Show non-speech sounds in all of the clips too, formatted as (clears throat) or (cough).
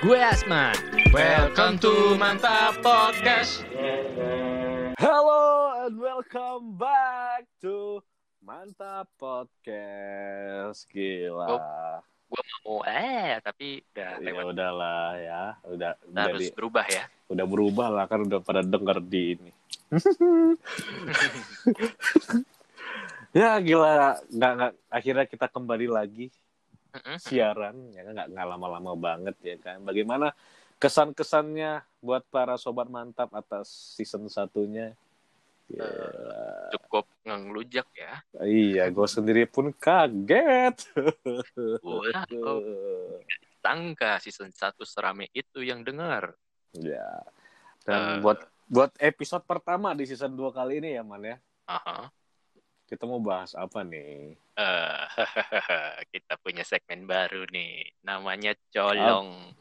Gue Asman. Welcome to Mantap Podcast. Hello and welcome back to Mantap Podcast. Gila. Gue mau eh tapi udah Ya lewat. udahlah ya, udah udah, harus di- berubah ya. udah berubah lah kan udah pada denger di ini. (laughs) (laughs) ya gila, nggak nggak akhirnya kita kembali lagi. Siaran ya kan nggak lama-lama banget ya kan. Bagaimana kesan-kesannya buat para sobat mantap atas season satunya? Ya, Cukup ngelujak ya. iya, gue sendiri pun kaget. Wah, (laughs) tangga season 1 serame itu yang dengar. Ya. Dan Eh. buat buat episode pertama di season 2 kali ini ya, Man ya. Aha. Kita mau bahas apa nih? Eh, (laughs) kita punya segmen baru nih. Namanya colong.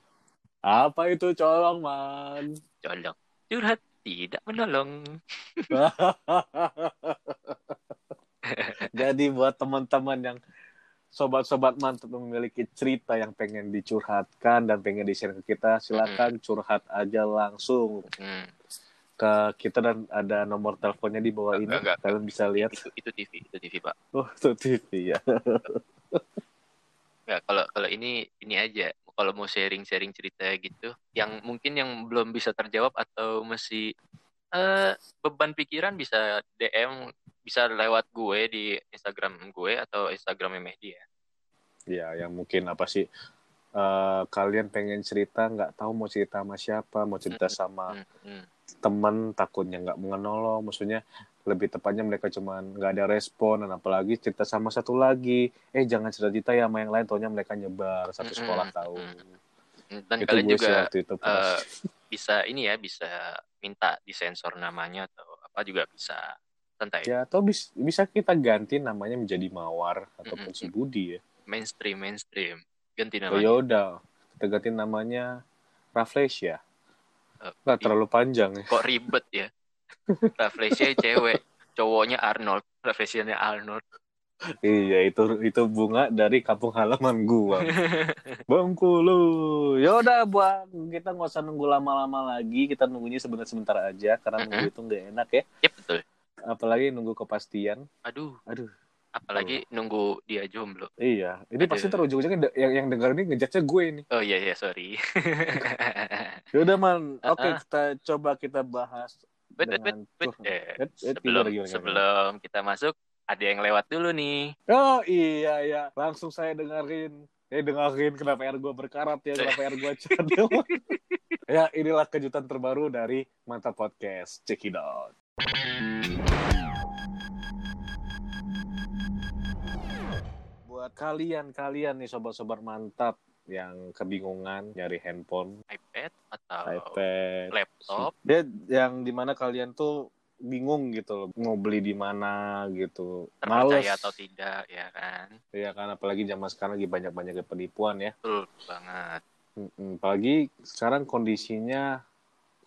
Apa itu colong, Man? Colong. Curhat tidak menolong. (laughs) Jadi buat teman-teman yang sobat-sobat mantap memiliki cerita yang pengen dicurhatkan dan pengen di-share ke kita, silakan curhat aja langsung Hmm. Ke kita dan ada nomor teleponnya di bawah ini. Enggak, enggak. Kalian bisa lihat. Itu, itu TV, itu TV pak. Oh, itu TV ya. Ya, kalau kalau ini ini aja. Kalau mau sharing-sharing cerita gitu, yang mungkin yang belum bisa terjawab atau masih eh beban pikiran bisa DM, bisa lewat gue di Instagram gue atau Instagram Mehdi ya. Ya, yang mungkin apa sih? eh, kalian pengen cerita nggak tahu mau cerita sama siapa, mau cerita sama Hmm, hmm. Temen takutnya nggak mengenolong, maksudnya lebih tepatnya mereka cuman nggak ada respon dan apalagi cerita sama satu lagi, eh jangan cerita ya sama yang lain, taunya mereka nyebar satu sekolah tahu. mm-mm. Dan Itu kalian sih juga waktu itu eh, bisa ini ya, bisa minta disensor namanya atau apa juga bisa. Santai. ya atau bis- bisa kita ganti namanya menjadi Mawar ataupun Mm-mm. si Budi ya. Mainstream, mainstream. Ganti Oh, namanya. ya udah, kita ganti namanya Raffles ya. Eh, Nggak i- terlalu panjang ya. kok ribet ya Rafflesia cewek cowoknya Arnold Rafflesianya Arnold Iya itu itu bunga dari kampung halaman gua. Bengkulu. Ya udah buat kita nggak usah nunggu lama-lama lagi. Kita nunggunya sebentar-sebentar aja karena nunggu itu nggak enak ya. ya betul Apalagi nunggu kepastian. aduh Aduh. Apalagi nunggu dia jomblo Iya. Ini Aduh. pasti terujung-ujungnya yang yang dengar ini ngejatnya gue ini. oh iya iya sorry (laughs) Ya udah man. Oke Uh-uh. kita coba kita bahas wait wait wait, wait. Eh, Wait, wait, sebelum gimana, gimana, sebelum kita masuk ada yang lewat dulu nih Oh iya ya. Langsung saya dengerin. Eh dengerin kenapa air gue berkarat ya, kenapa air gue cadel. ya inilah kejutan terbaru dari Mantap Podcast. Check Buat kalian-kalian nih sobat-sobat mantap yang kebingungan nyari handphone, iPad atau iPad, laptop. Dia yang di mana kalian tuh bingung gitu loh mau beli di mana gitu. Terpercaya males. atau tidak ya kan? Ya kan apalagi zaman sekarang lagi banyak banyak penipuan ya. Betul banget. Apalagi sekarang kondisinya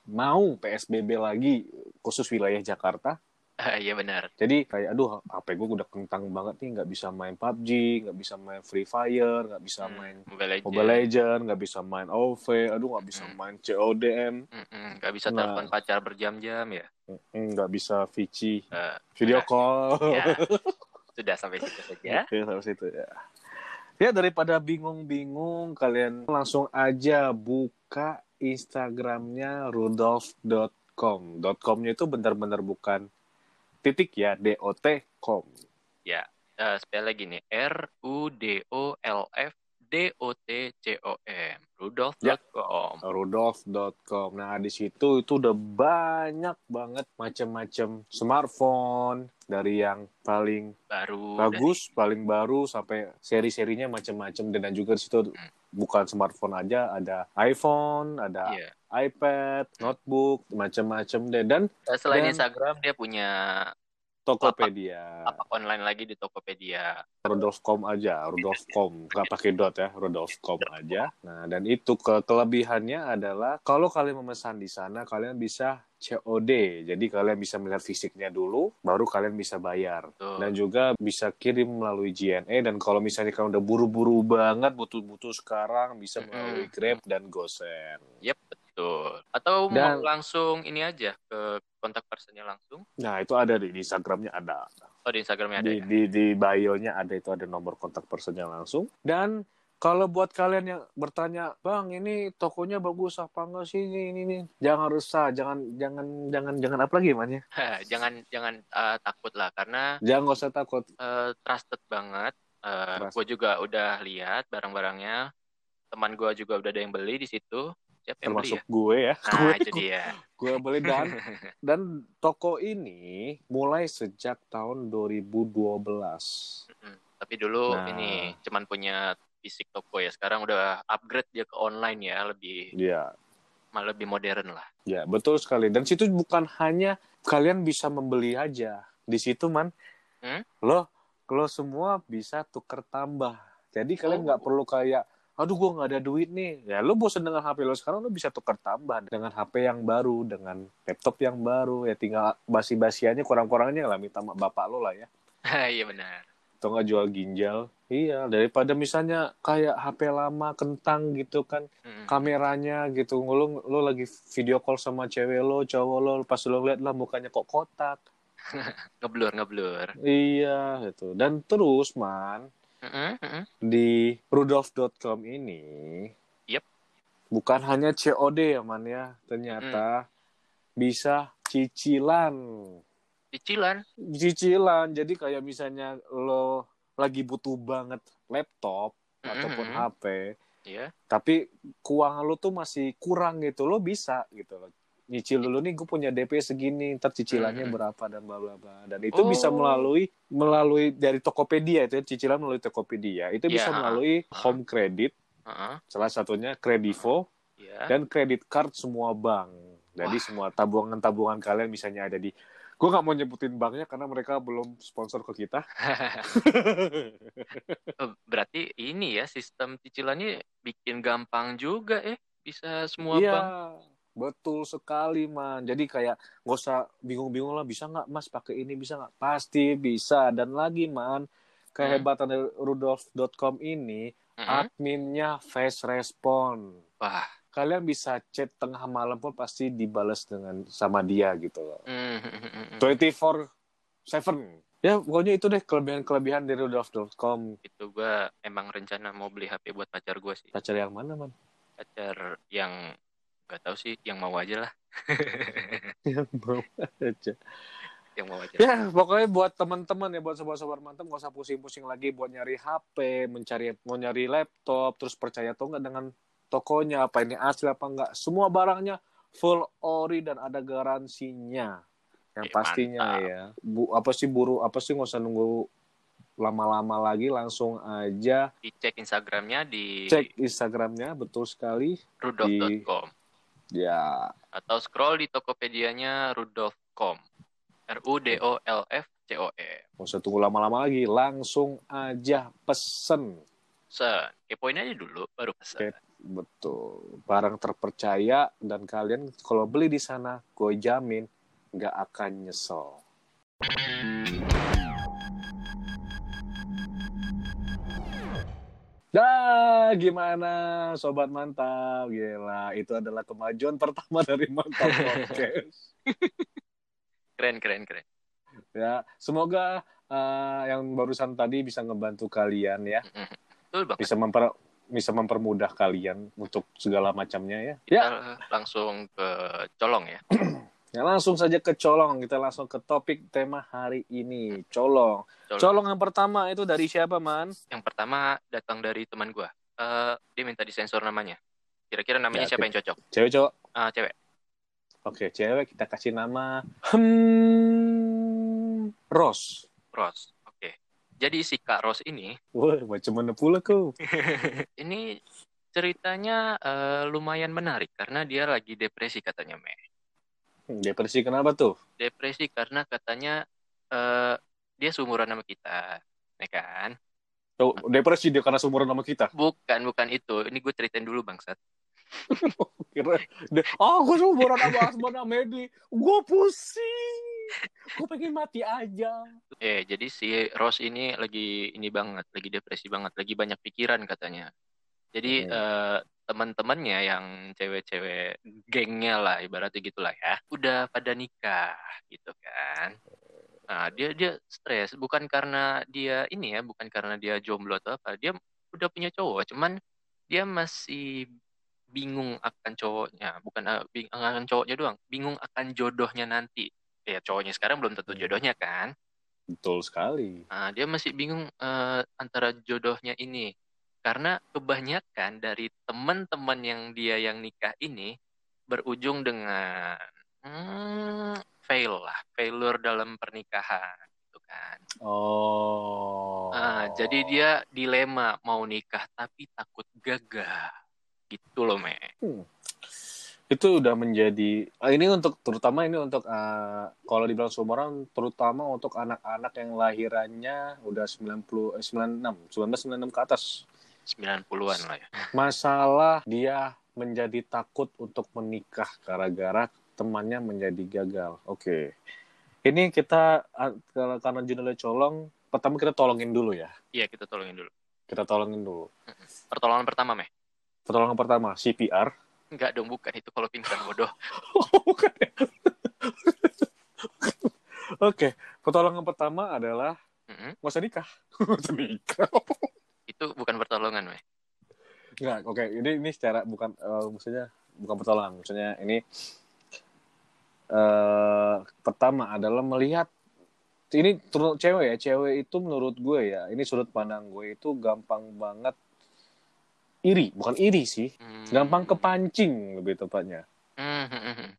mau PSBB lagi khusus wilayah Jakarta (laughs) iya benar jadi kayak aduh HP gue udah kentang banget nih nggak bisa main PUBG nggak bisa main Free Fire nggak bisa Hmm, main Mobile Legends Mobile Legend nggak bisa main OV aduh nggak bisa Hmm. main CODM Mm-mm, nggak bisa Nah. telepon pacar berjam-jam ya Mm, nggak bisa Vici Eh, video Nah, call ya (laughs) sudah sampai situ saja Ya, sampai situ ya. Ya daripada bingung-bingung, kalian langsung aja buka Instagramnya rudolf.com. .com-nya itu benar-benar bukan titik ya, dot com. ya eh, spell lagi nih R U D O L F D O T C O M rudolf.com Rudolf.com. Nah di situ itu udah banyak banget macam-macam smartphone dari yang paling baru bagus, paling baru sampai seri-serinya macam-macam dan juga di situ Hmm. bukan smartphone aja, ada iPhone, ada dari- iya. iPad, notebook, macam-macam deh. Dan selain Dan- Instagram dia punya Tokopedia. Apa online lagi di Tokopedia. Rudolf.com aja, Rudolf.com, nggak pakai dot ya, Rudolf.com aja. Nah, dan itu ke kelebihannya adalah kalau kalian memesan di sana, kalian bisa COD. Jadi kalian bisa melihat fisiknya dulu, baru kalian bisa bayar. Tuh. Dan juga bisa kirim melalui JNE dan kalau misalnya kalian udah buru-buru banget, butuh-butuh sekarang bisa melalui Grab dan GoSend. Yep, betul. Atau Dan- mau langsung ini aja ke kontak personnya langsung. Nah, itu ada di, di Instagramnya ada. Oh, di Instagramnya ada di, ya? di di bio-nya ada itu ada nomor kontak personnya langsung dan kalau buat kalian yang bertanya bang ini tokonya bagus apa enggak sih ini ini, ini. jangan resah jangan jangan jangan jangan apa lagi man ya (laughs) jangan jangan eh, takut lah karena jangan nggak usah takut eh, trusted banget. Eh, Trust. gue juga udah lihat barang-barangnya. Teman gue juga udah ada yang beli di situ. Beli termasuk ya? gue ya Nah, gue itu dia. gue beli dan (laughs) dan toko ini mulai sejak tahun 2012 Mm, Tapi dulu Nah. ini cuman punya fisik toko ya. Sekarang udah upgrade dia ke online ya, lebih ya malah lebih modern lah. ya betul sekali dan situ bukan hanya kalian bisa membeli aja di situ man Hmm? lo lo semua bisa tuker tambah jadi kalian Oh. nggak perlu kayak aduh gua nggak ada duit nih. Ya lo bosan dengan HP lo sekarang lo bisa tuker tambah dengan HP yang baru dengan laptop yang baru. Ya tinggal basi-basiannya kurang-kurangnya lah minta sama bapak lo lah ya. (laughs) Iya benar. atau nggak jual ginjal. Iya daripada misalnya kayak HP lama kentang gitu kan Mm. kameranya gitu. Lo lo lagi video call sama cewek lo cowok lo pas lo lihat lah mukanya kok kotak. (laughs) Ngeblur, ngeblur. iya gitu. Dan terus man Di rudolf.com ini Yep. bukan hanya COD ya man ya ternyata bisa cicilan Cicilan. cicilan jadi kayak misalnya lo lagi butuh banget laptop Mm-mm, ataupun mm-mm. HP Iya. tapi keuangan lo tuh masih kurang gitu lo bisa gitu loh nyicil dulu nih gue punya DP segini ntar cicilannya Hmm. berapa dan bla bla bla dan itu Oh. bisa melalui melalui dari Tokopedia itu ya, cicilan melalui Tokopedia itu bisa Iya. melalui home credit Heeh. salah satunya Kredivo Iya. dan kredit card semua bank jadi Wah. semua tabungan-tabungan kalian misalnya ada di gue nggak mau nyebutin banknya karena mereka belum sponsor ke kita (laughs) Oh, Berarti ini ya sistem cicilannya bikin gampang juga eh bisa semua iya bank. Betul sekali man. Jadi kayak nggak usah bingung-bingung lah bisa nggak mas pakai ini bisa nggak? Pasti bisa. Dan lagi man kehebatan dari rudolf.com ini Mm-mm. adminnya fast respon. Wah. kalian bisa chat tengah malam pun pasti dibales dengan sama dia gitu loh. Mm, 24 7 ya pokoknya itu deh kelebihan-kelebihan dari rudolf.com Itu gua emang rencana mau beli HP buat pacar gua sih. pacar yang mana man? Pacar yang nggak tahu sih, yang mau aja lah. (laughs) yang mau aja. Yang mau aja. ya pokoknya buat teman-teman ya buat sobat-sobat mantap nggak usah pusing-pusing lagi buat nyari HP mencari mau nyari laptop terus percaya atau nggak dengan tokonya apa ini asli apa enggak semua barangnya full ori dan ada garansinya. Yang Oke, pastinya mantap. ya. Bu apa sih buru apa sih nggak usah nunggu lama-lama lagi langsung aja. Dicek Instagramnya di cek Instagramnya betul sekali. rudolf.com ya atau scroll di Tokopedia-nya rudolf.com. R U D O L F C O E. nggak usah tunggu lama-lama lagi langsung aja pesen Sen, kepoin aja dulu baru pesan. Oke. betul barang terpercaya dan kalian kalau beli di sana gue jamin nggak akan nyesel Dah, gimana sobat mantap? Gila, itu adalah kemajuan pertama dari Mantap Podcast. (laughs) Keren, keren, keren. ya, semoga eh, yang barusan tadi bisa ngebantu kalian ya, Betul banget. bisa memper bisa mempermudah kalian untuk segala macamnya ya. Kita Ya, langsung ke colong ya. (clears throat) ya langsung saja ke colong. Kita langsung ke topik tema hari ini, colong. Colong. Colong yang pertama itu dari siapa, Man? Yang pertama datang dari teman gua. Eh, dia minta disensor namanya. Kira-kira namanya Ya, siapa yang cocok? Cewek cowok. Ah, cewek. Oke, cewek kita kasih nama hmm, Ros. Ros. Oke. Jadi si Kak Ros ini, (laughs) Wah, macam mana pula kau? (laughs) ini ceritanya eh, lumayan menarik karena dia lagi depresi katanya, Me. Depresi kenapa tuh? Depresi karena katanya eh dia seumuran sama kita, ya kan? Oh, depresi dia karena seumuran sama kita. Bukan, bukan itu. Ini gue ceritain dulu bangsat. (laughs) Kira ah gue seumuran sama Asman Amedi. Gue pusing. Gue pengen mati aja. Eh, jadi si Rose ini lagi ini banget, lagi depresi banget, lagi banyak pikiran katanya. Jadi Hmm. eh, teman-temannya yang cewek-cewek gengnya lah, ibaratnya gitulah ya, udah pada nikah gitu kan. Nah, dia dia stres bukan karena dia ini ya, bukan karena dia jomblo atau apa. Dia udah punya cowok, cuman dia masih bingung akan cowoknya, bukan eh, bing- akan cowoknya doang, bingung akan jodohnya nanti. Ya, cowoknya sekarang belum tentu Hmm. jodohnya kan. Betul sekali. Nah, dia masih bingung eh, antara jodohnya ini. Karena kebanyakan dari teman-teman yang dia yang nikah ini berujung dengan hmm, fail lah, failure dalam pernikahan gitu kan. Oh. Ah, jadi dia dilema mau nikah tapi takut gagal. Gitu loh, Me. itu udah menjadi ah, ini untuk terutama ini untuk ah, kalau dibilang seumuran terutama untuk anak-anak yang lahirannya udah 90 eh, 96 1996 ke atas 90-an lah ya. masalah dia menjadi takut untuk menikah gara-gara temannya menjadi gagal oke ini kita ah, kalau- karena judulnya colong pertama kita tolongin dulu ya Iya, kita tolongin dulu. kita tolongin dulu Pertolongan pertama, Me. pertolongan pertama CPR Enggak dong, bukan itu kalau pingsan bodoh. (laughs) Bukan ya? Oke, pertolongan pertama adalah Mm-mm. nggak usah nikah. (laughs) Nggak usah nikah. Itu bukan pertolongan, Me. Nggak, oke. Ini ini secara bukan eh, maksudnya bukan pertolongan. Maksudnya ini eh pertama adalah melihat ini cewek ya, cewek itu menurut gue ya, ini sudut pandang gue itu gampang banget iri, bukan iri sih, Hmm. gampang kepancing lebih tepatnya. Hmm, hmm, hmm, hmm.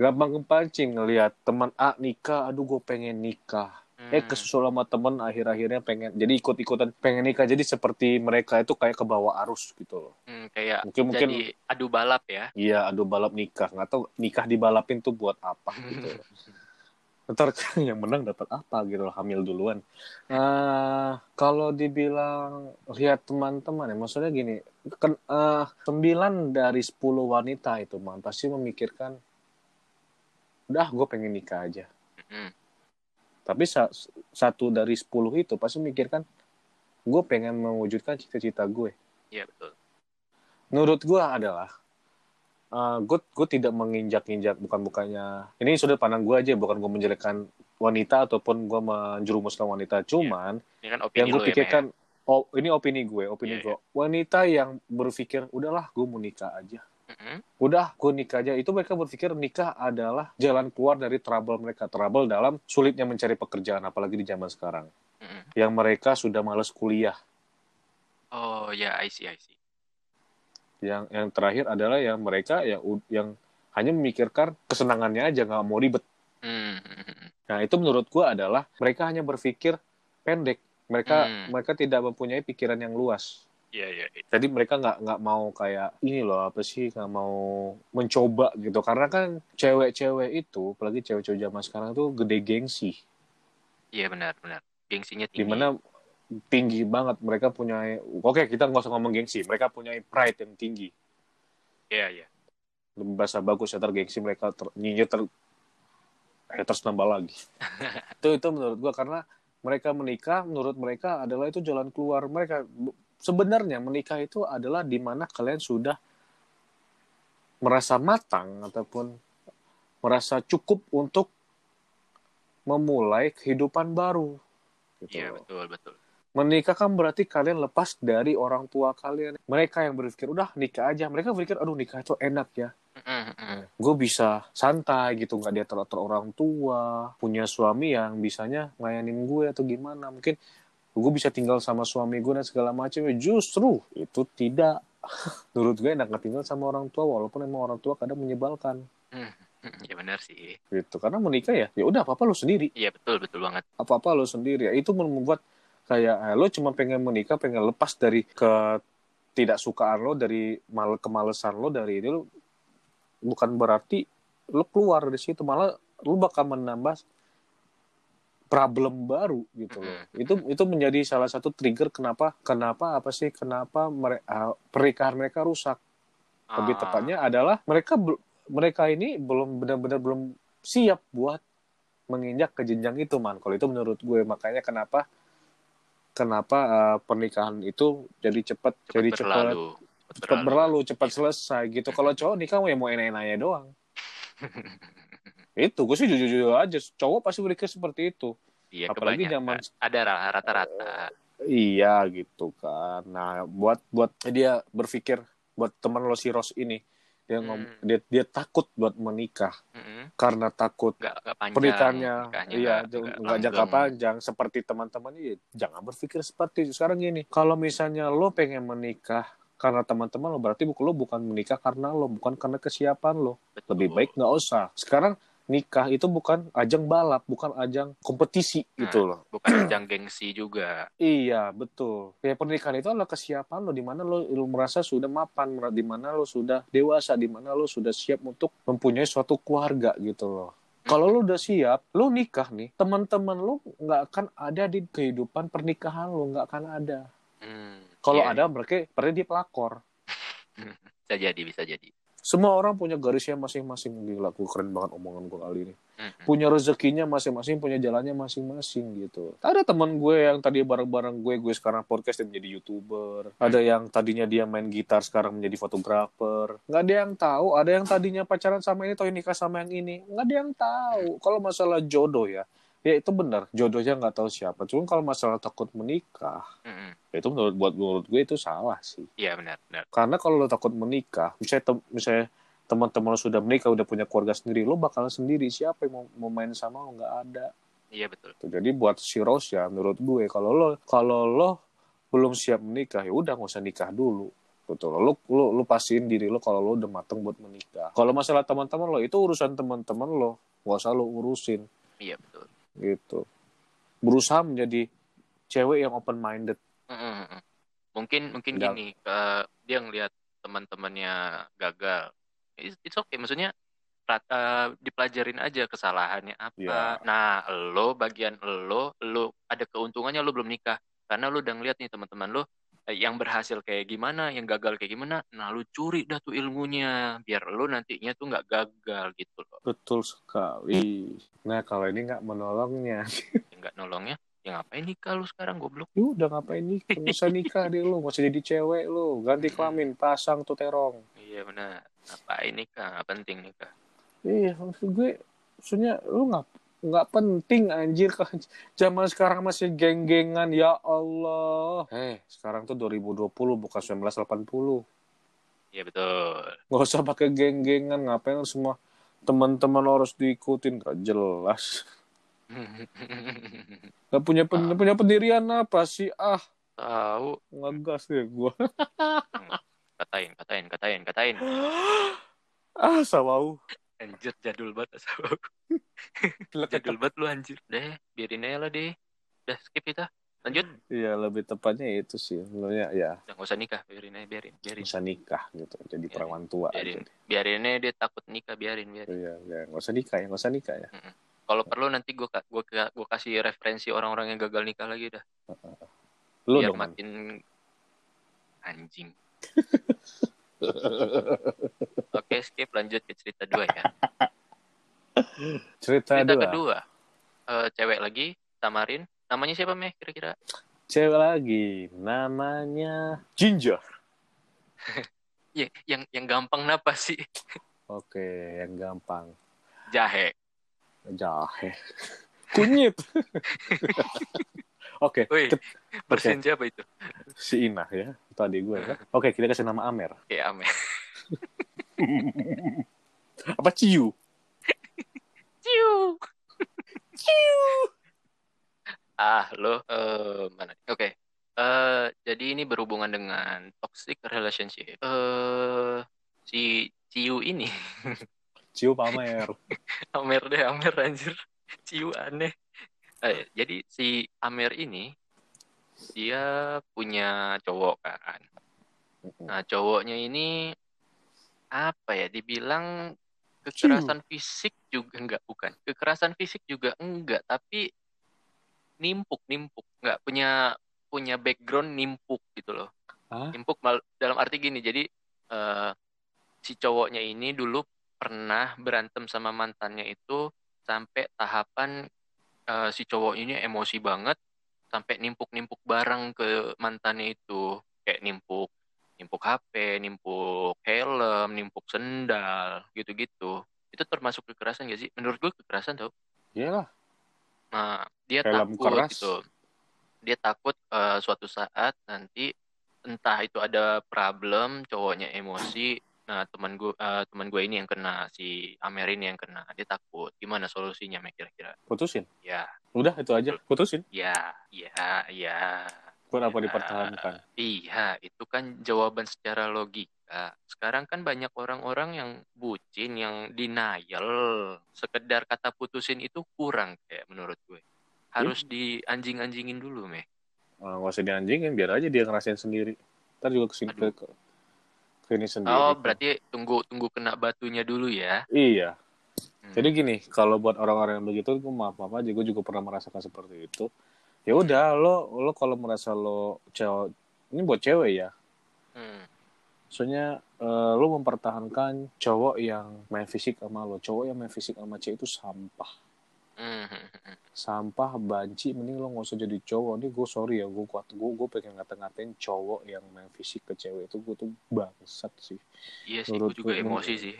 Gampang kepancing ngelihat teman A nikah, aduh gue pengen nikah. Eh kesusul sama temen akhir-akhirnya pengen jadi ikut-ikutan pengen nikah. Jadi seperti mereka itu kayak ke bawah arus gitu loh. Hmm, kayak mungkin mungkin jadi adu balap ya. iya adu balap nikah. Nggak tahu nikah dibalapin tuh buat apa (laughs) gitu. Ntar (laughs) yang menang dapat apa gitu loh hamil duluan. Ah, kalau dibilang lihat teman-teman ya maksudnya gini kan eh, sembilan dari 10 wanita itu man pasti memikirkan udah gue pengen nikah aja. Hmm. Tapi sa- satu dari 10 itu pasti mikirkan gue pengen mewujudkan cita-cita gue. Iya betul. menurut gue adalah uh, gue gue tidak menginjak-injak bukan bukannya ini sudah pandang gue aja bukan gue menjelekkan wanita ataupun gue menjerumuskan wanita. Cuman Ini kan yang opini gue lu ya, pikirkan oh ini opini gue opini Iya, gue wanita yang berpikir udahlah gue mau nikah aja Mm-mm. udah gue nikah aja itu mereka berpikir nikah adalah jalan keluar dari trouble mereka trouble dalam sulitnya mencari pekerjaan apalagi di zaman sekarang Mm-mm. yang mereka sudah males kuliah Oh ya, I see, I see. yang yang terakhir adalah yang mereka ya yang hanya memikirkan kesenangannya aja nggak mau ribet Hmm, hmm, hmm. nah itu menurut gua adalah mereka hanya berpikir pendek mereka Hmm. mereka tidak mempunyai pikiran yang luas Iya, iya. iya. jadi mereka nggak nggak mau kayak ini loh apa sih nggak mau mencoba gitu karena kan cewek-cewek itu apalagi cewek-cewek zaman sekarang tuh gede gengsi Iya benar, benar. Gengsinya tinggi. di mana tinggi banget mereka punya oke kita nggak usah ngomong gengsi mereka punya pride yang tinggi Iya, iya. bahasa bagus ya tergengsi mereka ter, nyinyir ter haters nambah lagi (laughs) itu itu menurut gua karena mereka menikah menurut mereka adalah itu jalan keluar mereka sebenarnya menikah itu adalah di mana kalian sudah merasa matang ataupun merasa cukup untuk memulai kehidupan baru gitu Iya, betul, betul. Menikah kan berarti kalian lepas dari orang tua kalian. Mereka yang berpikir, udah nikah aja. Mereka berpikir, aduh nikah itu enak ya. Gue bisa santai gitu, nggak diatur-atur orang tua. Punya suami yang bisanya ngelayanin gue atau gimana. Mungkin gue bisa tinggal sama suami gue dan segala macam. Justru itu tidak. (laughs) Menurut gue enak tinggal sama orang tua, walaupun emang orang tua kadang menyebalkan. Mm, Iya benar sih. Gitu. Karena menikah ya, ya udah apa-apa lo sendiri. Iya betul, betul banget. apa-apa lo sendiri. Ya, itu membuat kayak eh, lo cuma pengen menikah, pengen lepas dari ke tidak sukaan lo, dari mal kemalesan lo dari itu lo, bukan berarti lo keluar dari situ malah lo bakal menambah problem baru gitu loh. Itu itu menjadi salah satu trigger kenapa kenapa apa sih kenapa mere- ah, pernikahan mereka rusak. Lebih Ah, tepatnya adalah mereka mereka ini belum benar-benar belum siap buat menginjak ke jenjang itu man. Kalau itu menurut gue makanya kenapa kenapa uh, pernikahan itu jadi cepat jadi cepat berlalu. Cepat berlalu cepat Iya. selesai gitu. Kalau cowok nikah mau enak-enaknya doang. (laughs) itu gue sih jujur-jujur aja cowok pasti berpikir seperti itu. Iya, Apalagi zaman- ada ra- rata-rata. Iya gitu kan. Nah buat buat dia berpikir buat teman lo si Ros ini dia ngom Hmm. dia dia takut buat menikah Mm-mm. karena takut panjang. pernikahannya iya nggak- jangka panjang seperti teman-teman iya jangan berpikir seperti itu sekarang gini kalau misalnya lo pengen menikah karena teman-teman lo berarti lo bukan menikah karena lo bukan karena kesiapan lo Betul. lebih baik nggak usah sekarang nikah itu bukan ajang balap bukan ajang kompetisi Nah. gitu loh Bukan (clears throat) ajang gengsi juga. Iya, betul. Ya pernikahan itu adalah kesiapan lo di mana lo, lo merasa sudah mapan, di mana lo sudah dewasa, di mana lo sudah siap untuk mempunyai suatu keluarga gitu loh. Kalau lo udah siap, lo nikah nih, teman-teman lo nggak akan ada di kehidupan pernikahan lo, nggak akan ada. Hmm, Kalau iya, ada, mereka berarti dia pelakor. (laughs) bisa jadi, bisa jadi. Semua orang punya garisnya masing-masing. Gila, gue keren banget omongan gue kali ini. Punya rezekinya masing-masing, punya jalannya masing-masing gitu. Ada teman gue yang tadi bareng-bareng gue, gue sekarang podcast dan menjadi youtuber. Ada yang tadinya dia main gitar sekarang menjadi fotografer. Nggak ada yang tahu. Ada yang tadinya pacaran sama ini, atau nikah sama yang ini. Nggak ada yang tahu. Kalau masalah jodoh ya, ya itu benar. Jodohnya nggak tahu siapa. Cuma kalau masalah takut menikah, Mm-mm. ya itu menurut buat menurut gue itu salah sih. Iya benar, benar. Karena kalau lo takut menikah, misalnya, tem- misalnya teman-teman lo sudah menikah, udah punya keluarga sendiri, lo bakal sendiri. Siapa yang mau, mau main sama lo? Nggak ada. Iya betul. Tuh, Jadi buat si Rose ya, menurut gue, kalau lo kalau lo belum siap menikah, ya udah nggak usah nikah dulu. Betul. Lo, lo, lo pastiin diri lo kalau lo udah mateng buat menikah. Kalau masalah teman-teman lo, itu urusan teman-teman lo. Nggak usah lo urusin. Iya betul. Gitu. Berusaha menjadi cewek yang open-minded. Mm-mm. Mungkin mungkin Nggak- gini, ke- dia ngelihat teman-temannya gagal. It's, it's okay, maksudnya rata dipelajarin aja kesalahannya apa. Iya. Nah, lo bagian lo, lo ada keuntungannya lo belum nikah karena lo udah ngeliat nih teman-teman lo eh, yang berhasil kayak gimana, yang gagal kayak gimana. Nah, lo curi dah tuh ilmunya biar lo nantinya tuh nggak gagal gitu loh. Betul sekali. Nah, kalau ini nggak menolongnya, Nggak nolongnya, ya ngapain nikah lo sekarang goblok? ya udah ngapain nikah? Nggak usah nikah deh lo, nggak usah jadi cewek lo. Ganti kelamin, pasang tuh terong. Iya benar. Ngapain nikah? Nggak penting nikah. Iya, maksud gue, maksudnya lu nggak nggak penting anjir kan (laughs) zaman sekarang masih geng-gengan ya Allah. Eh, sekarang tuh 2020 bukan 1980. Iya betul. Nggak usah pakai geng-gengan, ngapain semua teman-teman harus diikutin gak jelas. (laughs) Gak punya pen- Ah. punya pendirian apa sih? Ah, Tahu. ngegas deh gua. (laughs) Katain, katain, katain, katain. ah, sawau. Anjir jadul banget (laughs) Jadul banget lu anjir. Deh, biarin aja lah deh. Udah skip kita. Lanjut. Iya, lebih tepatnya itu sih. Lo ya, ya Udah gak usah nikah, biarin aja, biarin, biarin. bisa nikah gitu, jadi Biarin. perawan tua Biarin. aja. Biarin aja dia takut nikah, biarin, biarin. Iya, ya, nggak usah nikah ya, nggak usah nikah ya. Kalau perlu nanti gue gua, gua kasih referensi orang-orang yang gagal nikah lagi dah. Lu biar dong, Man. makin anjing. (laughs) (laughs) Oke, skip lanjut ke cerita dua ya. Cerita, Cerita dua. kedua. Eh, cewek lagi, Tamarin. Namanya siapa, Meh, kira-kira? Cewek lagi, namanya Ginger. (laughs) Ya, yang yang gampang napa sih? Oke, yang gampang. Jahe. Jahe. Kunyit. (laughs) Oke, Woi, ke- bersihin siapa itu? si Inah ya. Tadi gue kan. Oke, kita kasih nama Amer. Ya, Meh. (laughs) Apa Ciu? Ciu. Ah, lo eh mana? Oke. Eh jadi ini berhubungan dengan toxic relationship. Eh si Ciu ini Ciu Pamer. (laughs) Amer deh, Amer anjir. Ciu aneh. Eh, jadi si Amer ini dia punya cowok kan. Nah, cowoknya ini apa ya? Dibilang kekerasan fisik juga enggak bukan. Kekerasan fisik juga enggak, tapi nimpuk nimpuk nggak punya punya background nimpuk gitu loh Hah? nimpuk mal- dalam arti gini jadi eh, si cowoknya ini dulu pernah berantem sama mantannya itu sampai tahapan eh, si cowok ini emosi banget sampai nimpuk-nimpuk barang ke mantannya itu kayak nimpuk nimpuk HP, nimpuk helm, nimpuk sendal, gitu-gitu. Itu termasuk kekerasan gak sih? Menurut gue kekerasan tau. Iyalah. Nah, dia Helm takut keras. gitu. Dia takut eh, suatu saat nanti entah itu ada problem, cowoknya emosi. Nah, teman gue eh, teman gue ini yang kena, si Amer ini yang kena. Dia takut. Gimana solusinya, Mek, kira-kira? Putusin. Ya, Udah itu aja. Putusin. ya, ya, ya. Buat apa Ya, dipertahankan? Iya, itu kan jawaban secara logika. Sekarang kan banyak orang-orang yang bucin, yang denial. Sekedar kata putusin itu kurang kayak menurut gue. Harus dianjing-anjingin dulu, meh. Ah, nggak usah dianjingin, biar aja dia ngerasain sendiri. Ntar juga ke sini ke, Ini sendiri. Oh, berarti tunggu tunggu kena batunya dulu ya. Iya. Hmm. Jadi gini, kalau buat orang-orang yang begitu, gue maaf maaf aja, gue juga pernah merasakan seperti itu. Ya udah, lo lo kalau merasa lo cewek, ini buat cewek ya. Hmm. Soalnya eh, lo mempertahankan cowok yang main fisik sama lo, cowok yang main fisik sama cewek itu sampah. Hmm, hmm, hmm. sampah banci mending lo nggak usah jadi cowok nih gue sorry ya gue kuat gue gue pengen ngata-ngatain cowok yang main fisik ke cewek itu gue tuh bangsat sih Iya sih, Menurut gue juga gue- emosi sih.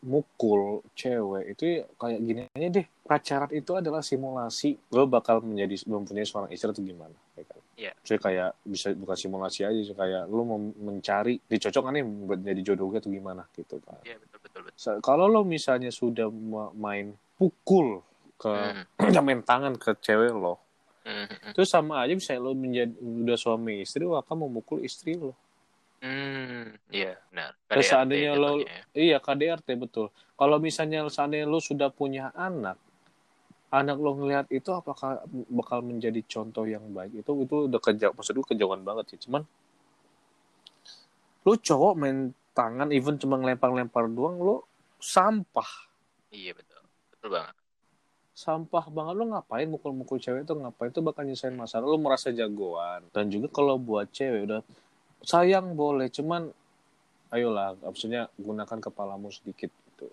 mukul cewek itu ya kayak gini aja deh pacaran itu adalah simulasi lo bakal menjadi mempunyai seorang istri atau gimana ya kan Iya. Jadi kayak bisa bukan simulasi aja sih kayak lo mau mencari dicocok kan nih buat jadi jodoh atau gimana gitu kan Iya, betul betul betul. Sa- kalau lo misalnya sudah ma- main pukul ke Hmm, (clears throat) main tangan ke cewek lo. Hmm, hmm, itu sama aja bisa lo menjadi udah suami istri lo akan memukul istri lo. Hmm, iya benar. Terus KDRT seandainya lo- ya. iya KDRT betul. Kalau misalnya seandainya lo sudah punya anak anak lo ngelihat itu apakah bakal menjadi contoh yang baik? Itu itu udah kejauh maksud gue kejauhan banget sih cuman lo cowok main tangan even cuma ngelempar-lempar doang lo sampah. Iya betul, betul banget. Sampah banget. Lo ngapain mukul-mukul cewek itu ngapain itu bakal nyelesain masalah? Lo merasa jagoan. Dan juga kalau buat cewek udah sayang boleh cuman ayolah maksudnya gunakan kepalamu sedikit gitu.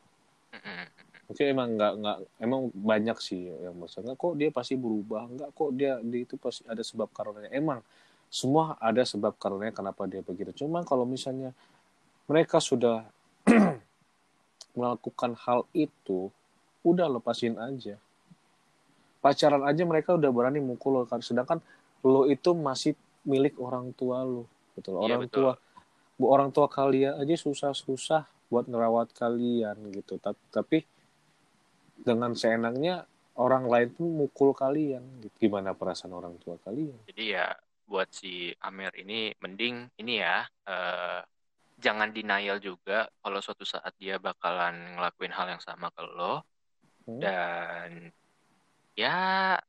Mungkin emang nggak nggak emang banyak sih yang maksudnya kok dia pasti berubah? Nggak kok dia, dia itu pasti ada sebab karenanya. Emang semua ada sebab karenanya kenapa dia begitu. Cuman kalau misalnya mereka sudah (clears throat) melakukan hal itu udah lepasin aja pacaran aja mereka udah berani mukul lo kan sedangkan lo itu masih milik orang tua lo betul Iya, orang betul. tua bu orang tua kalian aja susah-susah buat ngerawat kalian gitu tapi, tapi dengan seenaknya orang lain pun mukul kalian gitu. gimana perasaan orang tua kalian Jadi ya buat si Amer ini mending ini ya eh, jangan denial juga kalau suatu saat dia bakalan ngelakuin hal yang sama ke lo Hmm. dan ya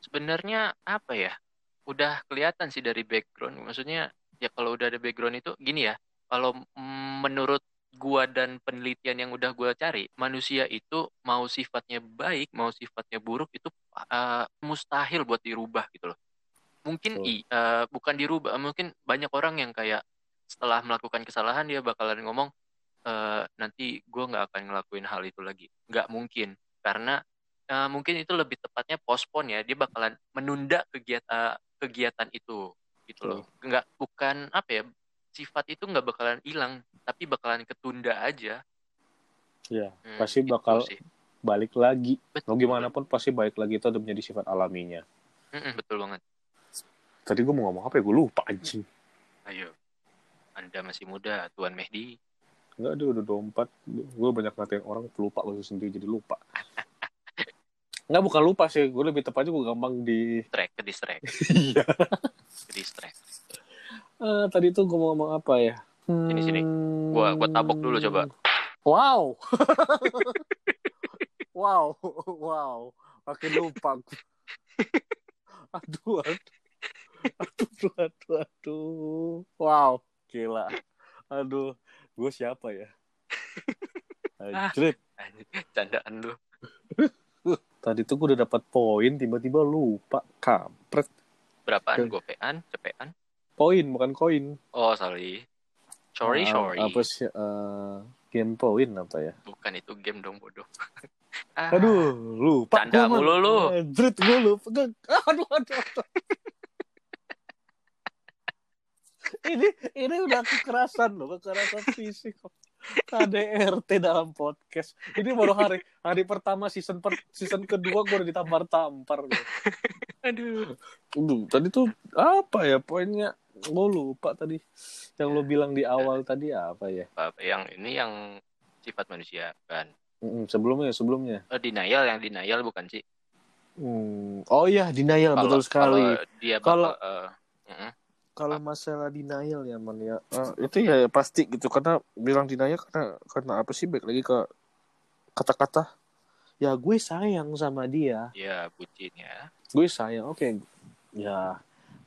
sebenarnya apa ya udah kelihatan sih dari background. Maksudnya ya kalau udah ada background itu gini ya kalau menurut gua dan penelitian yang udah gua cari manusia itu mau sifatnya baik mau sifatnya buruk itu eh, mustahil buat dirubah gitu loh. Mungkin Betul. i eh, bukan dirubah mungkin banyak orang yang kayak setelah melakukan kesalahan dia bakalan ngomong eh, nanti gua nggak akan ngelakuin hal itu lagi. Nggak mungkin karena eh, mungkin itu lebih tepatnya postpone ya dia bakalan menunda kegiatan kegiatan itu gitu loh. Nggak bukan apa ya sifat itu nggak bakalan hilang tapi bakalan ketunda aja. Ya Hmm, pasti gitu bakal sih. balik lagi. Betul mau gimana pun pasti balik lagi itu ada menjadi sifat alaminya. Mm-mm, betul banget. Tadi gue mau ngomong apa ya? Gue lupa anjing. Ayo anda masih muda Tuan Mehdi. Enggak, dia udah 24. Gue banyak ngatain orang pelupa gue sendiri jadi lupa. (laughs) Enggak, bukan lupa sih. Gue lebih tepatnya gue gampang di... track ke distract Iya. (laughs) ke distract Eh, tadi tuh gue mau ngomong apa ya? Sini, sini. Gua- gua tabok dulu coba. Wow. (laughs) wow. Wow. Makin lupa. aduh, aduh. Aduh, aduh, aduh. Wow. Gila. Aduh. Gue siapa ya? (laughs) Anjir. candaan lu Tadi tuh gue udah dapat poin, tiba-tiba lupa. Kampret. Berapaan? Oke. Gopean? Cepean? Poin, bukan koin. Oh, sorry. Sorry, Ah, sorry. Apa sih? eh, game poin apa ya? Bukan itu game dong, bodoh. (laughs) Ah, Aduh, lupa. Canda gua, mulu lu. Anjrit, gue lupa. Gua- (laughs) Aduh, aduh, aduh. (laughs) ini ini udah kekerasan loh, kekerasan fisik. KDRT dalam podcast. Ini baru hari hari pertama season per, season kedua gue udah ditampar-tampar. Aduh. Aduh, tadi tuh apa ya poinnya? Gue lupa tadi. Yang lo bilang di awal tadi apa ya? Yang ini yang sifat manusia kan. Mm, sebelumnya, sebelumnya. Oh, denial yang denial bukan sih? Hmm. Oh iya, denial Kalau- betul sekali. Kalau dia Kalau- eh, mm-mm. Kalau masalah denial ya man ya. Eh, itu ya pasti gitu. Karena bilang denial karena karena apa sih? Baik lagi ke kata-kata. Ya gue sayang sama dia. Ya bucin ya. gue sayang oke. Ya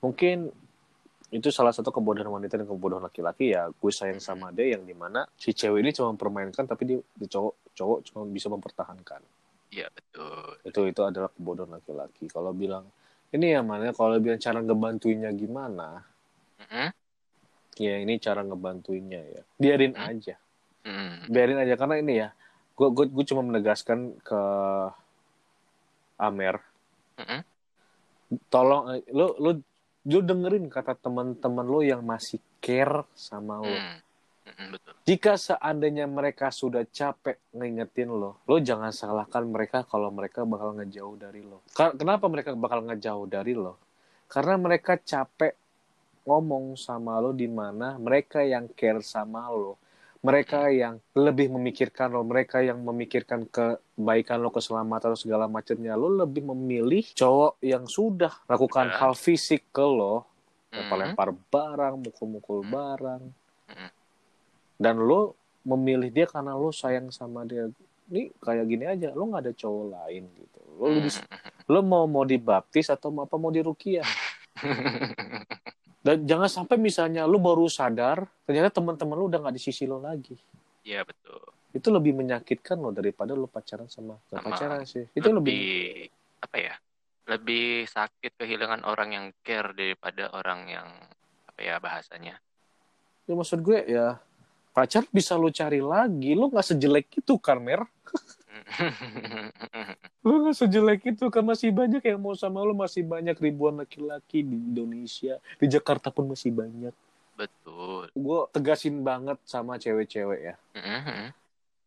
mungkin itu salah satu kebodohan wanita dan kebodohan laki-laki ya. Gue sayang sama dia yang di mana si cewek ini cuma mempermainkan tapi dia, dia cowok cowok cuma bisa mempertahankan. Iya betul. itu itu adalah kebodohan laki-laki. Kalau bilang ini ya mana? Kalau bilang cara ngebantuinnya gimana Mm-mm. ya ini cara ngebantuinnya ya biarin Hmm. aja Mm. biarin aja karena ini ya gue gue gue cuma menegaskan ke Amer Mm-mm. tolong eh, lu lu lu dengerin kata teman-teman lo yang masih care sama lo Mm. Betul. jika seandainya mereka sudah capek ngingetin lo lo jangan salahkan mereka kalau mereka bakal ngejauh dari lo kenapa mereka bakal ngejauh dari lo karena mereka capek ngomong sama lo di mana mereka yang care sama lo mereka yang lebih memikirkan lo mereka yang memikirkan kebaikan lo keselamatan lo segala macamnya lo lebih memilih cowok yang sudah lakukan Ya. hal fisik ke lo Mm. lempar-lempar barang mukul-mukul Hmm. barang Mm. dan lo memilih dia karena lo sayang sama dia ini kayak gini aja lo nggak ada cowok lain gitu lo Mm. lebih- lo mau mau dibaptis atau mau apa mau dirukiah (laughs) dan jangan sampai misalnya lo baru sadar ternyata teman-teman lo udah nggak di sisi lo lagi Iya betul. itu lebih menyakitkan lo daripada lo pacaran sama Sama. pacaran sih itu lebih, lebih apa ya? Lebih sakit kehilangan orang yang care daripada orang yang apa ya bahasanya. ya maksud gue ya pacar bisa lo cari lagi lo nggak sejelek itu kan mer (laughs) (laughs) Lu gak sejelek itu kan masih banyak yang mau sama lu masih banyak ribuan laki-laki di Indonesia di Jakarta pun masih banyak betul. gue tegasin banget sama cewek-cewek ya Mm-mm.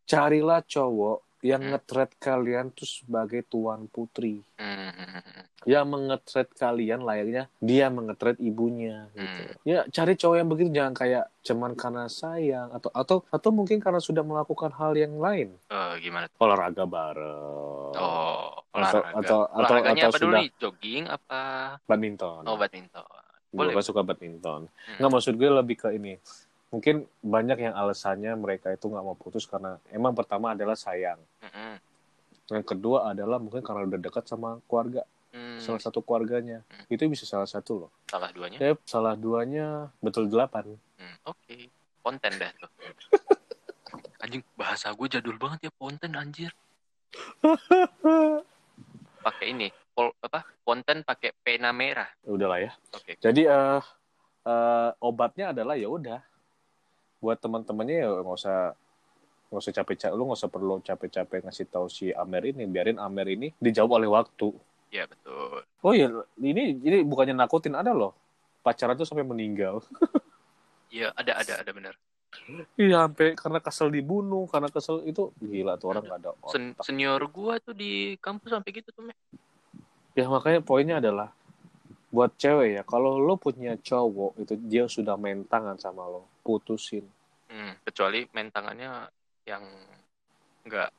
carilah cowok yang Hmm. ngetret kalian tuh sebagai tuan putri Mm-mm. yang mengetret kalian layaknya dia mengetret ibunya gitu Hmm. ya cari cowok yang begitu jangan kayak cuman karena sayang atau atau atau mungkin karena sudah melakukan hal yang lain Eh, gimana? olahraga bareng Oh, Atau- olahraga. atau- atau- Olahraganya atau apa dulu sudah- nih? Jogging apa? badminton Oh, badminton. gue Boleh. kan suka badminton Hmm. nggak maksud gue lebih ke ini mungkin banyak yang alasannya mereka itu nggak mau putus karena emang pertama adalah sayang Mm-mm. yang kedua adalah mungkin karena udah dekat sama keluarga Hmm, salah satu keluarganya Hmm. itu bisa salah satu loh salah duanya. ya salah duanya betul delapan Hmm, Oke, konten dah tuh. (laughs) Anjing bahasa gue jadul banget ya konten anjir. (laughs) Pakai ini, pol, apa? Konten pakai pena merah. udahlah ya Oke. jadi eh eh, obatnya adalah ya udah buat teman-temannya ya nggak usah nggak usah capek-capek lu nggak usah perlu capek-capek ngasih tahu si Amer ini biarin Amer ini dijawab oleh waktu Ya betul. Oh iya, ini ini bukannya nakutin ada loh. Pacaran tuh sampai meninggal. (laughs) Iya ada ada ada bener. Iya, sampai karena kesel dibunuh, karena kesel itu gila tuh orang nggak ada Sen- otak. senior gua tuh di kampus sampai gitu tuh, Me. Ya makanya poinnya adalah buat cewek ya, kalau lo punya cowok itu dia sudah main tangan sama lo, putusin. Hmm, kecuali main tangannya yang nggak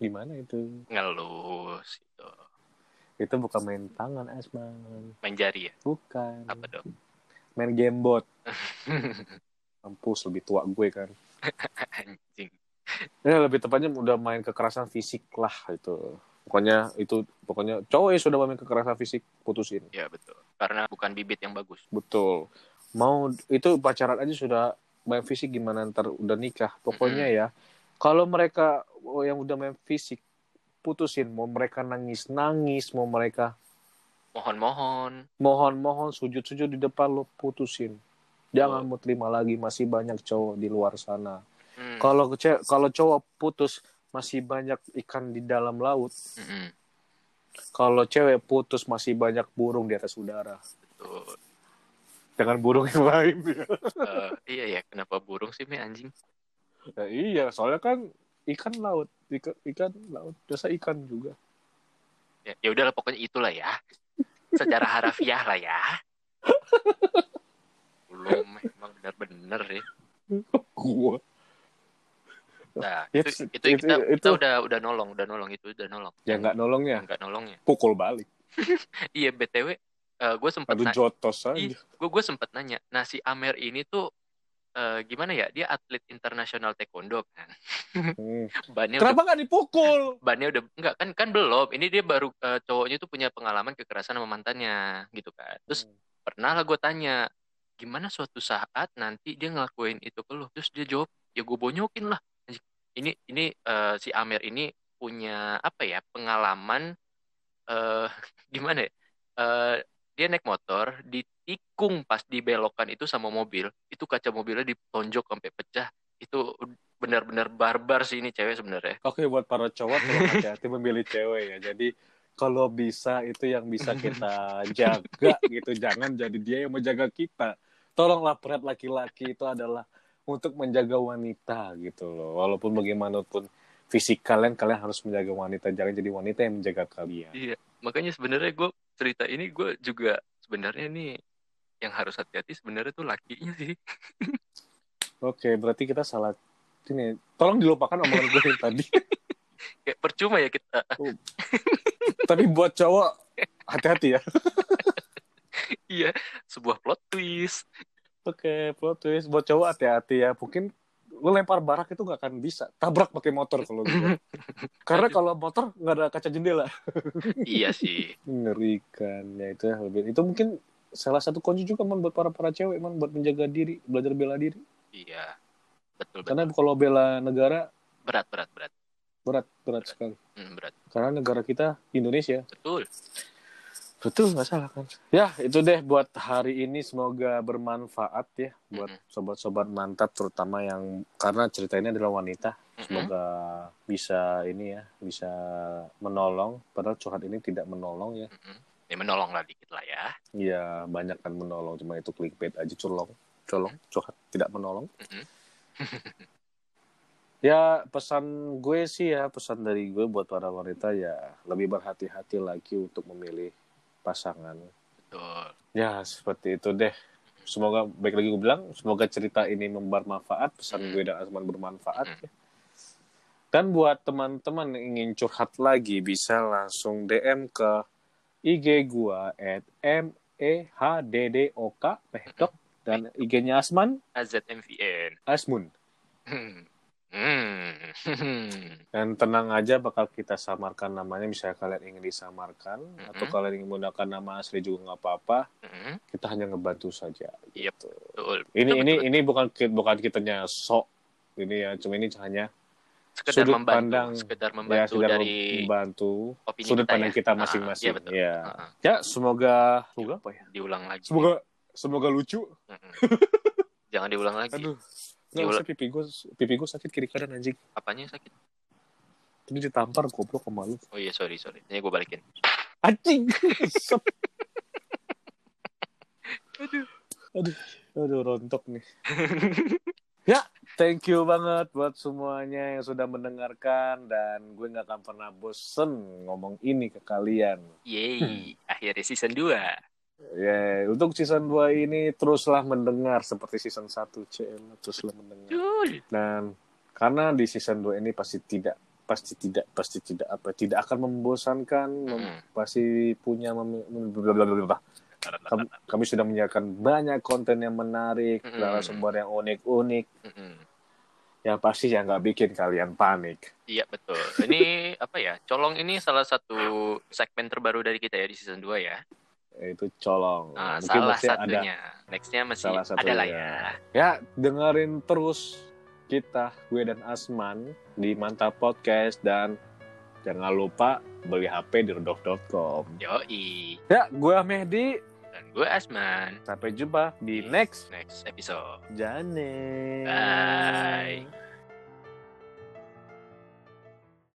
Gimana itu? ngelus gitu. Itu bukan main tangan, Asman. Main jari ya? Bukan. Apa dong? Main gamebot. (laughs) Kampus lebih tua gue kan. (laughs) Anjing. Ya lebih tepatnya udah main kekerasan fisik lah itu. Pokoknya itu pokoknya cowok yang sudah main kekerasan fisik putusin. Ya betul. Karena bukan bibit yang bagus. Betul. Mau itu pacaran aja sudah main fisik gimana ntar udah nikah. Pokoknya ya kalau mereka oh, yang udah main fisik putusin mau mereka nangis nangis mau mereka Mohon-mohon. mohon-mohon sujud-sujud di depan lo putusin jangan mau terima lagi masih banyak cowok di luar sana Hmm. kalau kalau cowok putus masih banyak ikan di dalam laut kalau cewek putus masih banyak burung di atas udara Betul. Jangan burung yang lain. Eh, iya ya, kenapa burung sih, Me, anjing? Ya, iya. Soalnya kan ikan laut. Ikan, ikan laut. Biasa ikan juga. Ya, ya udahlah pokoknya itulah ya. Secara harafiah lah ya. Belum, emang benar-benar ya. gua. Nah, Ya, itu, itu, itu- kita, kita itu- udah udah nolong, udah nolong. Itu udah nolong. ya nggak nolongnya Nggak nolongnya. pukul balik. (laughs) Iya, BTW gue sempet aduh na- jotos aja gue gue sempet nanya, nah si Amer ini tuh eh, gimana ya? Dia atlet internasional taekwondo kan. (laughs) Hmm. Bannya kenapa nggak dipukul (laughs) bannya udah enggak kan kan belum. Ini dia baru eh, cowoknya tuh punya pengalaman kekerasan sama mantannya gitu kan. Terus pernah lah gue tanya, gimana suatu saat nanti dia ngelakuin itu ke lu? Terus dia jawab, ya gue bonyokin lah. Ini ini eh, si Amer ini punya apa ya pengalaman eh (laughs) gimana ya? Eh, dia naik motor ditikung pas dibelokan itu sama mobil itu kaca mobilnya ditonjok sampai pecah itu benar-benar barbar sih ini cewek sebenarnya Oke buat para cowok tolong hati-hati memilih cewek ya. Jadi kalau bisa itu yang bisa kita jaga gitu. Jangan jadi dia yang menjaga kita. Tolonglah peran laki-laki itu adalah untuk menjaga wanita gitu loh. Walaupun bagaimanapun fisik kalian, kalian harus menjaga wanita. Jangan jadi wanita yang menjaga kalian. Iya, makanya sebenarnya gue cerita ini gue juga sebenarnya nih yang harus hati-hati sebenarnya tuh lakinya sih. (laughs) Oke, berarti kita salah. Ini, tolong dilupakan omongan gue yang tadi. (laughs) Kayak percuma ya kita. Tapi buat cowok, hati-hati ya. (laughs) iya, sebuah plot twist. Oke, plot twist. Buat cowok hati-hati ya. Mungkin lu lempar barak itu nggak akan bisa. Tabrak pakai motor kalau gitu. Karena kalau motor nggak ada kaca jendela. (laughs) iya sih. Mengerikan. Ya itu ya, lebih. Itu mungkin salah satu kunci juga man buat para para cewek man buat menjaga diri, belajar bela diri. Iya. Betul betul. Karena kalau bela negara Berat berat berat. berat berat sekali. Hmm, berat. Karena negara kita Indonesia. Betul. Betul nggak salah kan? Ya itu deh buat hari ini semoga bermanfaat ya buat Mm-mm. sobat-sobat mantap terutama yang karena cerita ini adalah wanita. Semoga bisa ini ya bisa menolong. Padahal curhat ini tidak menolong ya. Mm-mm. Ya menolong lah dikit lah ya. Iya banyak kan menolong cuma itu clickbait aja colong colong curhat tidak menolong. (laughs) Ya pesan gue sih ya pesan dari gue buat para wanita ya lebih berhati-hati lagi untuk memilih pasangan. Betul. Ya seperti itu deh. Semoga baik lagi gue bilang semoga cerita ini bermanfaat pesan Hmm. gue dan Asman bermanfaat. Hmm. ya. Dan buat teman-teman yang ingin curhat lagi bisa langsung DM ke IG gua at m e h d d o k Mehdok dan IG-nya Asman AZMVN. Asmun. Hmm. Hmm. (laughs) Dan tenang aja bakal kita samarkan namanya misalnya kalian ingin disamarkan Mm-mm. atau kalian ingin menggunakan nama asli juga nggak apa-apa. Hmm. Kita hanya ngebantu saja. Yep. gitu. Betul. Ini Betul, ini betul. ini bukan bukan kitanya sok ini ya, cuma ini hanya sekedar sudut membantu, pandang. sekedar ya membantu sudah dari membantu sudut kita pandang ya. kita Ah, masing-masing. Iya betul. Ya. Ah, Ya, semoga semoga apa ya? diulang lagi. Semoga semoga lucu. Jangan diulang lagi. Aduh. Nggak usah pipi gue pipi gue sakit kiri kanan anjing. Apanya yang sakit? Tadi ditampar goblok sama lu. Oh iya sorry sorry. Ini gue balikin. Anjing. (laughs) (laughs) aduh. Aduh. Aduh rontok nih. (laughs) ya, thank you banget buat semuanya yang sudah mendengarkan dan gue nggak akan pernah bosen ngomong ini ke kalian. Yeay, akhirnya season 2. Ya, untuk season 2 ini teruslah mendengar seperti season 1 CM teruslah mendengar. Jul. Dan karena di season 2 ini pasti tidak pasti tidak pasti tidak apa tidak akan membosankan mem- Mm-mm. pasti punya mem- mem- kami, kami sudah menyiapkan banyak konten yang menarik Mm-mm. narasumber yang unik-unik Mm-mm. yang pasti yang nggak bikin kalian panik Iya betul. Ini apa ya? Colong ini salah satu segmen terbaru dari kita ya di season 2 ya itu colong. Nah, Mungkin salah satunya. Ada, Nextnya masih salah satunya. ada lah ya. Ya, dengerin terus kita, gue dan Asman di Mantap Podcast dan jangan lupa beli HP di rudolf.com. Yoi. Ya, gue Mehdi. Dan gue Asman. Sampai jumpa di next, next episode. Jane. Bye.